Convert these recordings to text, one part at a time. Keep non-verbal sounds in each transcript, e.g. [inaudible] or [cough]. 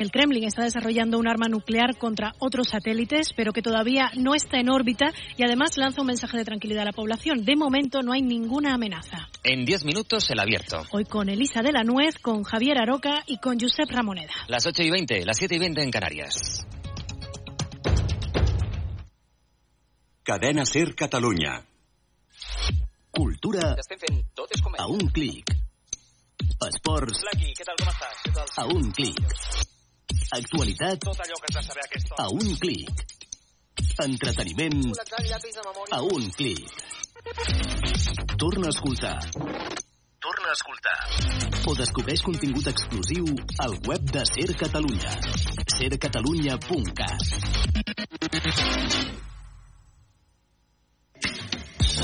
El Kremlin está desarrollando un arma nuclear contra otros satélites, pero que todavía no está en órbita y además lanza un mensaje de tranquilidad a la población. De momento no hay ninguna amenaza. En 10 minutos el abierto. Hoy con Elisa de la Nuez, con Javier Aroca y con Josep Ramoneda. Las 8 y 20, las 7 y 20 en Canarias. Cadena Ser Catalunya. Cultura a un clic. Esports a un clic. Actualitat a un clic. Entreteniment a un clic. Torna a escoltar. Torna a escoltar. O descobreix contingut exclusiu al web de Ser Catalunya. sercatalunya.cat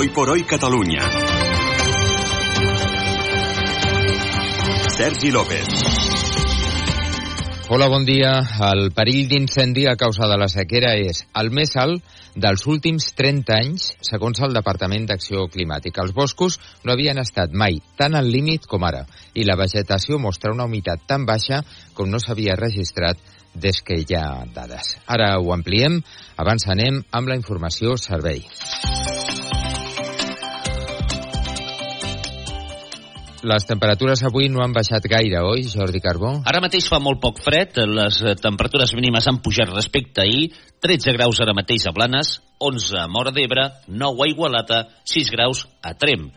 Hoy por hoy Catalunya. Sergi López. Hola, bon dia. El perill d'incendi a causa de la sequera és el més alt dels últims 30 anys, segons el Departament d'Acció Climàtica. Els boscos no havien estat mai tan al límit com ara, i la vegetació mostra una humitat tan baixa com no s'havia registrat des que hi ha dades. Ara ho ampliem, abans anem amb la informació servei. Les temperatures avui no han baixat gaire, oi, Jordi Carbó? Ara mateix fa molt poc fred, les temperatures mínimes han pujat respecte a ahir, 13 graus ara mateix a Blanes, 11 a Mora d'Ebre, 9 a Igualata, 6 graus a Trem.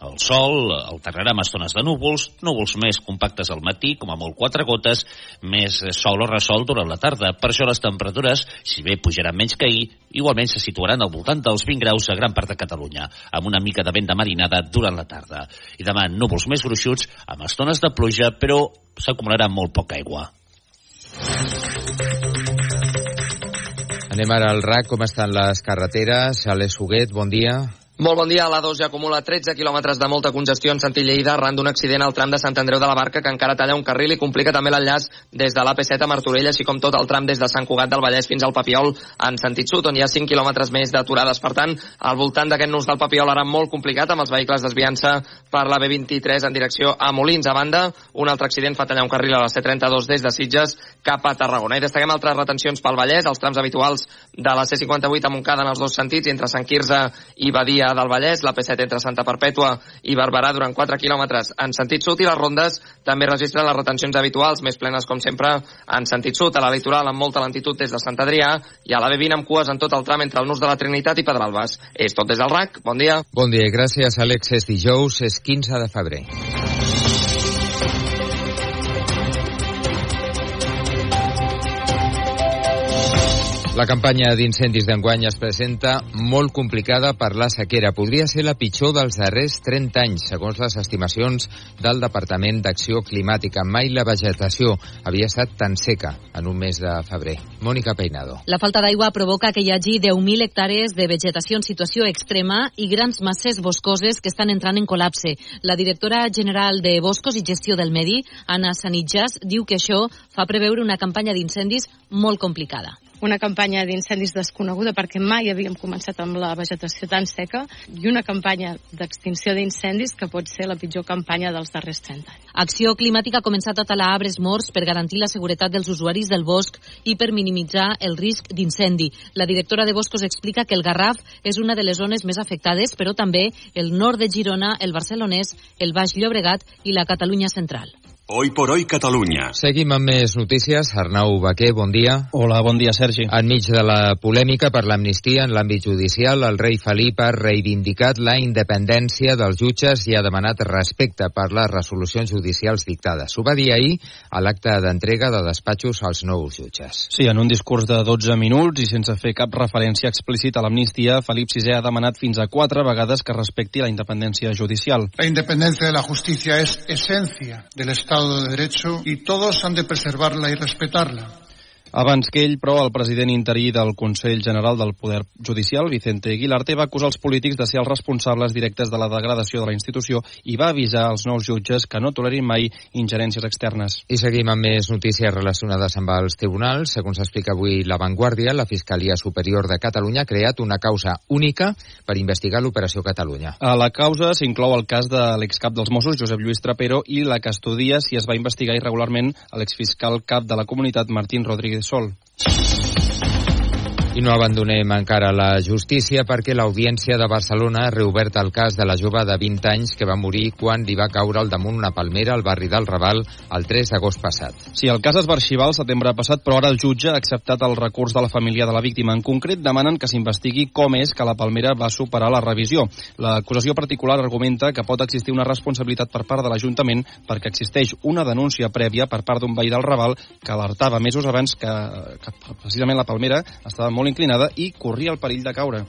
El sol alternarà amb estones de núvols, núvols més compactes al matí, com a molt quatre gotes, més sol o ressol durant la tarda. Per això les temperatures, si bé pujaran menys que ahir, igualment se situaran al voltant dels 20 graus a gran part de Catalunya, amb una mica de vent de marinada durant la tarda. I demà núvols més gruixuts, amb estones de pluja, però s'acumularà molt poca aigua. Anem ara al RAC, com estan les carreteres? Alex Huguet, bon dia. Molt bon dia. La 2 ja acumula 13 quilòmetres de molta congestió en sentit Lleida arran d'un accident al tram de Sant Andreu de la Barca que encara talla un carril i complica també l'enllaç des de l'AP7 a Martorell, així com tot el tram des de Sant Cugat del Vallès fins al Papiol en sentit sud, on hi ha 5 quilòmetres més d'aturades. Per tant, al voltant d'aquest nus del Papiol ara molt complicat amb els vehicles desviant-se per la B23 en direcció a Molins. A banda, un altre accident fa tallar un carril a la C32 des de Sitges cap a Tarragona. I destaquem altres retencions pel Vallès, els trams habituals de la C58 a Montcada en els dos sentits, entre Sant Quirze i Badia del Vallès, la P7 entre Santa Perpètua i Barberà durant 4 quilòmetres en sentit sud i les rondes també registren les retencions habituals, més plenes com sempre en sentit sud, a la litoral amb molta lentitud des de Sant Adrià i a la B20 amb cues en tot el tram entre el nus de la Trinitat i Pedralbes. És tot des del RAC, bon dia. Bon dia, gràcies Àlex. És dijous, és 15 de febrer. La campanya d'incendis d'enguany es presenta molt complicada per la sequera. Podria ser la pitjor dels darrers 30 anys, segons les estimacions del Departament d'Acció Climàtica. Mai la vegetació havia estat tan seca en un mes de febrer. Mònica Peinado. La falta d'aigua provoca que hi hagi 10.000 hectàrees de vegetació en situació extrema i grans masses boscoses que estan entrant en col·lapse. La directora general de Boscos i Gestió del Medi, Anna Sanitjas, diu que això fa preveure una campanya d'incendis molt complicada una campanya d'incendis desconeguda perquè mai havíem començat amb la vegetació tan seca i una campanya d'extinció d'incendis que pot ser la pitjor campanya dels darrers 30 anys. Acció Climàtica ha començat a talar arbres morts per garantir la seguretat dels usuaris del bosc i per minimitzar el risc d'incendi. La directora de Boscos explica que el Garraf és una de les zones més afectades, però també el nord de Girona, el Barcelonès, el Baix Llobregat i la Catalunya central. Hoy por hoy Catalunya. Seguim amb més notícies. Arnau Baquer, bon dia. Hola, bon dia, Sergi. Enmig de la polèmica per l'amnistia en l'àmbit judicial, el rei Felip ha reivindicat la independència dels jutges i ha demanat respecte per les resolucions judicials dictades. Ho va dir ahir a l'acte d'entrega de despatxos als nous jutges. Sí, en un discurs de 12 minuts i sense fer cap referència explícita a l'amnistia, Felip VI ha demanat fins a quatre vegades que respecti la independència judicial. La independencia de la justicia es esencia del Estado Estado de Derecho y todos han de preservarla y respetarla. Abans que ell, però, el president interí del Consell General del Poder Judicial, Vicente Aguilarte, va acusar els polítics de ser els responsables directes de la degradació de la institució i va avisar els nous jutges que no tolerin mai ingerències externes. I seguim amb més notícies relacionades amb els tribunals. Segons s'explica avui La Vanguardia, la Fiscalia Superior de Catalunya ha creat una causa única per investigar l'Operació Catalunya. A la causa s'inclou el cas de l'excap dels Mossos, Josep Lluís Trapero, i la que estudia si es va investigar irregularment l'exfiscal cap de la comunitat, Martín Rodríguez Sol. I no abandonem encara la justícia perquè l'Audiència de Barcelona ha reobert el cas de la jove de 20 anys que va morir quan li va caure al damunt una palmera al barri del Raval el 3 d'agost passat. Sí, el cas es va arxivar el setembre passat, però ara el jutge ha acceptat el recurs de la família de la víctima. En concret, demanen que s'investigui com és que la palmera va superar la revisió. L'acusació particular argumenta que pot existir una responsabilitat per part de l'Ajuntament perquè existeix una denúncia prèvia per part d'un veí del Raval que alertava mesos abans que, que precisament la palmera estava molt inclinada i corria el perill de caure.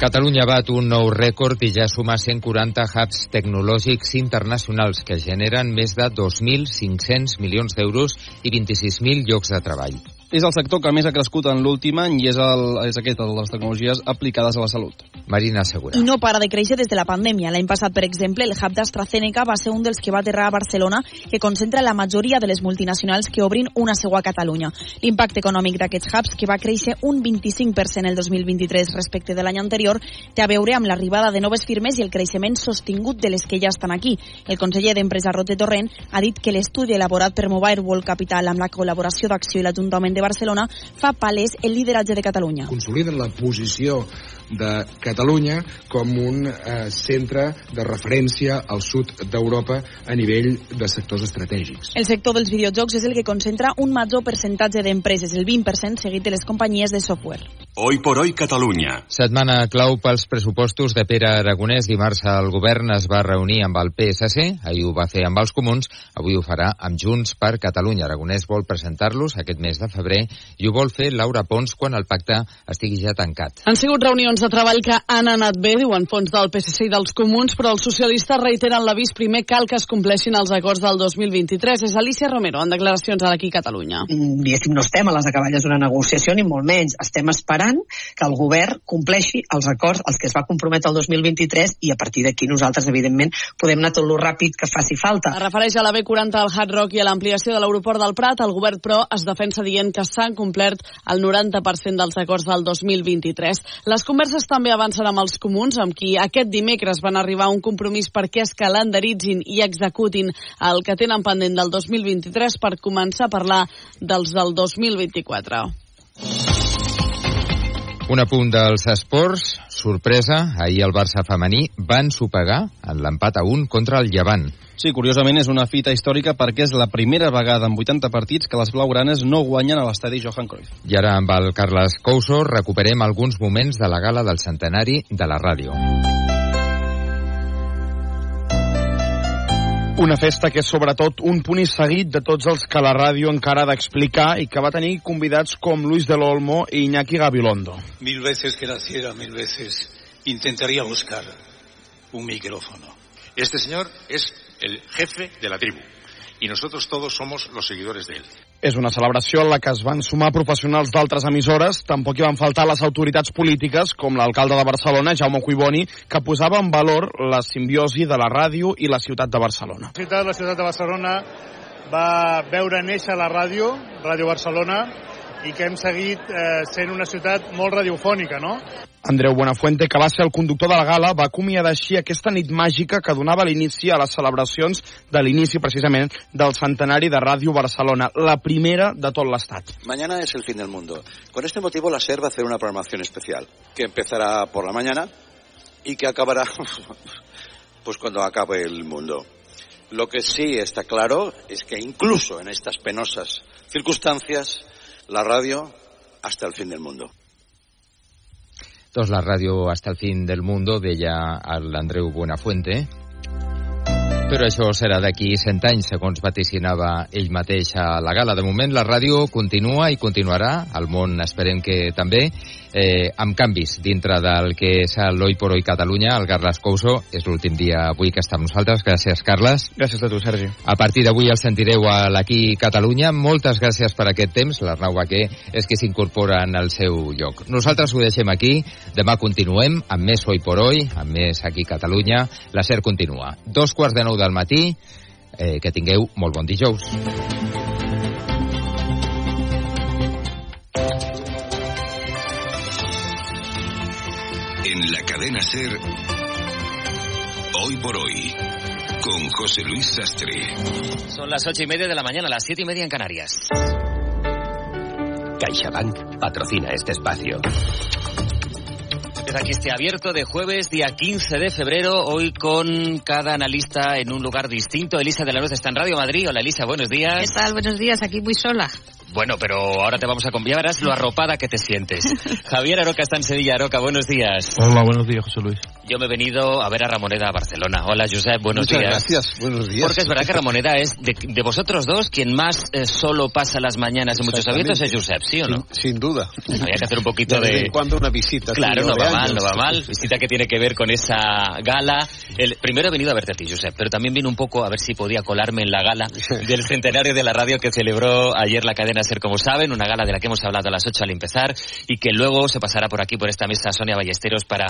Catalunya bat un nou rècord i ja suma 140 hubs tecnològics internacionals que generen més de 2.500 milions d'euros i 26.000 llocs de treball. És el sector que més ha crescut en l'últim any i és, el, és aquest, el de les tecnologies aplicades a la salut. Marina Segura. I no para de créixer des de la pandèmia. L'any passat, per exemple, el hub d'AstraZeneca va ser un dels que va aterrar a Barcelona, que concentra la majoria de les multinacionals que obrin una seua a Catalunya. L'impacte econòmic d'aquests hubs, que va créixer un 25% el 2023 respecte de l'any anterior, té a veure amb l'arribada de noves firmes i el creixement sostingut de les que ja estan aquí. El conseller d'Empresa Rote Torrent ha dit que l'estudi elaborat per Mobile World Capital amb la col·laboració d'Acció i l'Ajuntament de Barcelona fa palès el lideratge de Catalunya. Consoliden la posició de Catalunya com un eh, centre de referència al sud d'Europa a nivell de sectors estratègics. El sector dels videojocs és el que concentra un major percentatge d'empreses, el 20% seguit de les companyies de software. Hoy por hoy Catalunya. Setmana clau pels pressupostos de Pere Aragonès. Dimarts el govern es va reunir amb el PSC, ahir ho va fer amb els comuns, avui ho farà amb Junts per Catalunya. Aragonès vol presentar-los aquest mes de febrer i ho vol fer Laura Pons quan el pacte estigui ja tancat. Han sigut reunions de treball que han anat bé, diuen fons del PSC i dels comuns, però els socialistes reiteren l'avís primer cal que es compleixin els acords del 2023. És Alicia Romero, en declaracions a l'Aquí Catalunya. Diguéssim, no estem a les acaballes d'una negociació, ni molt menys. Estem esperant que el govern compleixi els acords als que es va comprometre el 2023 i a partir d'aquí nosaltres, evidentment, podem anar tot lo ràpid que faci falta. Es refereix a la B40 al Hard Rock i a l'ampliació de l'aeroport del Prat. El govern, però, es defensa dient que s'han complert el 90% dels acords del 2023. Les converses també avancen amb els comuns, amb qui aquest dimecres van arribar a un compromís perquè es calendaritzin i executin el que tenen pendent del 2023 per començar a parlar dels del 2024. Un apunt dels esports, sorpresa, ahir el Barça femení van sopegar en l'empat a un contra el Llevant. Sí, curiosament és una fita històrica perquè és la primera vegada en 80 partits que les blaugranes no guanyen a l'estadi Johan Cruyff. I ara amb el Carles Couso recuperem alguns moments de la gala del centenari de la ràdio. Una festa que és sobretot un punt i seguit de tots els que la ràdio encara ha d'explicar i que va tenir convidats com Luis del Olmo i Iñaki Gabilondo. Mil veces que naciera, mil veces intentaría buscar un micrófono. Este señor es el jefe de la tribu y nosotros todos somos los seguidores de él. És una celebració en la que es van sumar professionals d'altres emissores, tampoc hi van faltar les autoritats polítiques, com l'alcalde de Barcelona, Jaume Cuiboni, que posava en valor la simbiosi de la ràdio i la ciutat de Barcelona. La ciutat, la ciutat de Barcelona va veure néixer la ràdio, Ràdio Barcelona, i que hem seguit eh, sent una ciutat molt radiofònica, no? Andreu Buenafuente, que va ser el conductor de la gala, va acomiadar així aquesta nit màgica que donava l'inici a les celebracions de l'inici, precisament, del centenari de Ràdio Barcelona, la primera de tot l'Estat. Mañana es el fin del mundo. Con este motivo la SER va a hacer una programación especial, que empezará por la mañana y que acabará [laughs] pues cuando acabe el mundo. Lo que sí está claro es que incluso en estas penosas circunstancias, la radio hasta el fin del mundo. Doncs la ràdio hasta el fin del mundo, deia l'Andreu Buenafuente. Però això serà d'aquí 100 anys, segons vaticinava ell mateix a la gala. De moment, la ràdio continua i continuarà, al món esperem que també, eh, amb canvis dintre del que és l'Oi por Oi Catalunya. El Carles Couso és l'últim dia avui que està amb nosaltres. Gràcies, Carles. Gràcies a tu, Sergi. A partir d'avui el sentireu a l'Aquí Catalunya. Moltes gràcies per aquest temps. L'Arnau Baquer és que s'incorpora en el seu lloc. Nosaltres ho deixem aquí. Demà continuem amb més Oi por Oi, amb més Aquí Catalunya. La SER continua. Dos quarts de nou del matí. Eh, que tingueu molt bon dijous. En la cadena Ser, hoy por hoy, con José Luis Sastre. Son las ocho y media de la mañana, las siete y media en Canarias. CaixaBank patrocina este espacio. Empieza aquí este abierto de jueves, día 15 de febrero, hoy con cada analista en un lugar distinto. Elisa de la Luz está en Radio Madrid. Hola Elisa, buenos días. ¿Qué tal? Buenos días, aquí muy sola. Bueno, pero ahora te vamos a conviar, verás lo arropada que te sientes. [laughs] Javier Aroca está en Sevilla. Aroca, buenos días. Hola, buenos días, José Luis. Yo me he venido a ver a Ramoneda a Barcelona. Hola, Josep, buenos Muchas días. gracias, buenos días. Porque es verdad que Ramoneda es de, de vosotros dos quien más eh, solo pasa las mañanas en muchos abiertos es Josep, ¿sí o no? Sin, sin duda. Había que hacer un poquito de... de... cuando una visita. Claro, no va mal, no va mal. Visita que tiene que ver con esa gala. El, primero he venido a verte a ti, Josep, pero también vine un poco a ver si podía colarme en la gala del centenario de la radio que celebró ayer la cadena Ser, como saben, una gala de la que hemos hablado a las 8 al empezar y que luego se pasará por aquí, por esta mesa, Sonia Ballesteros, para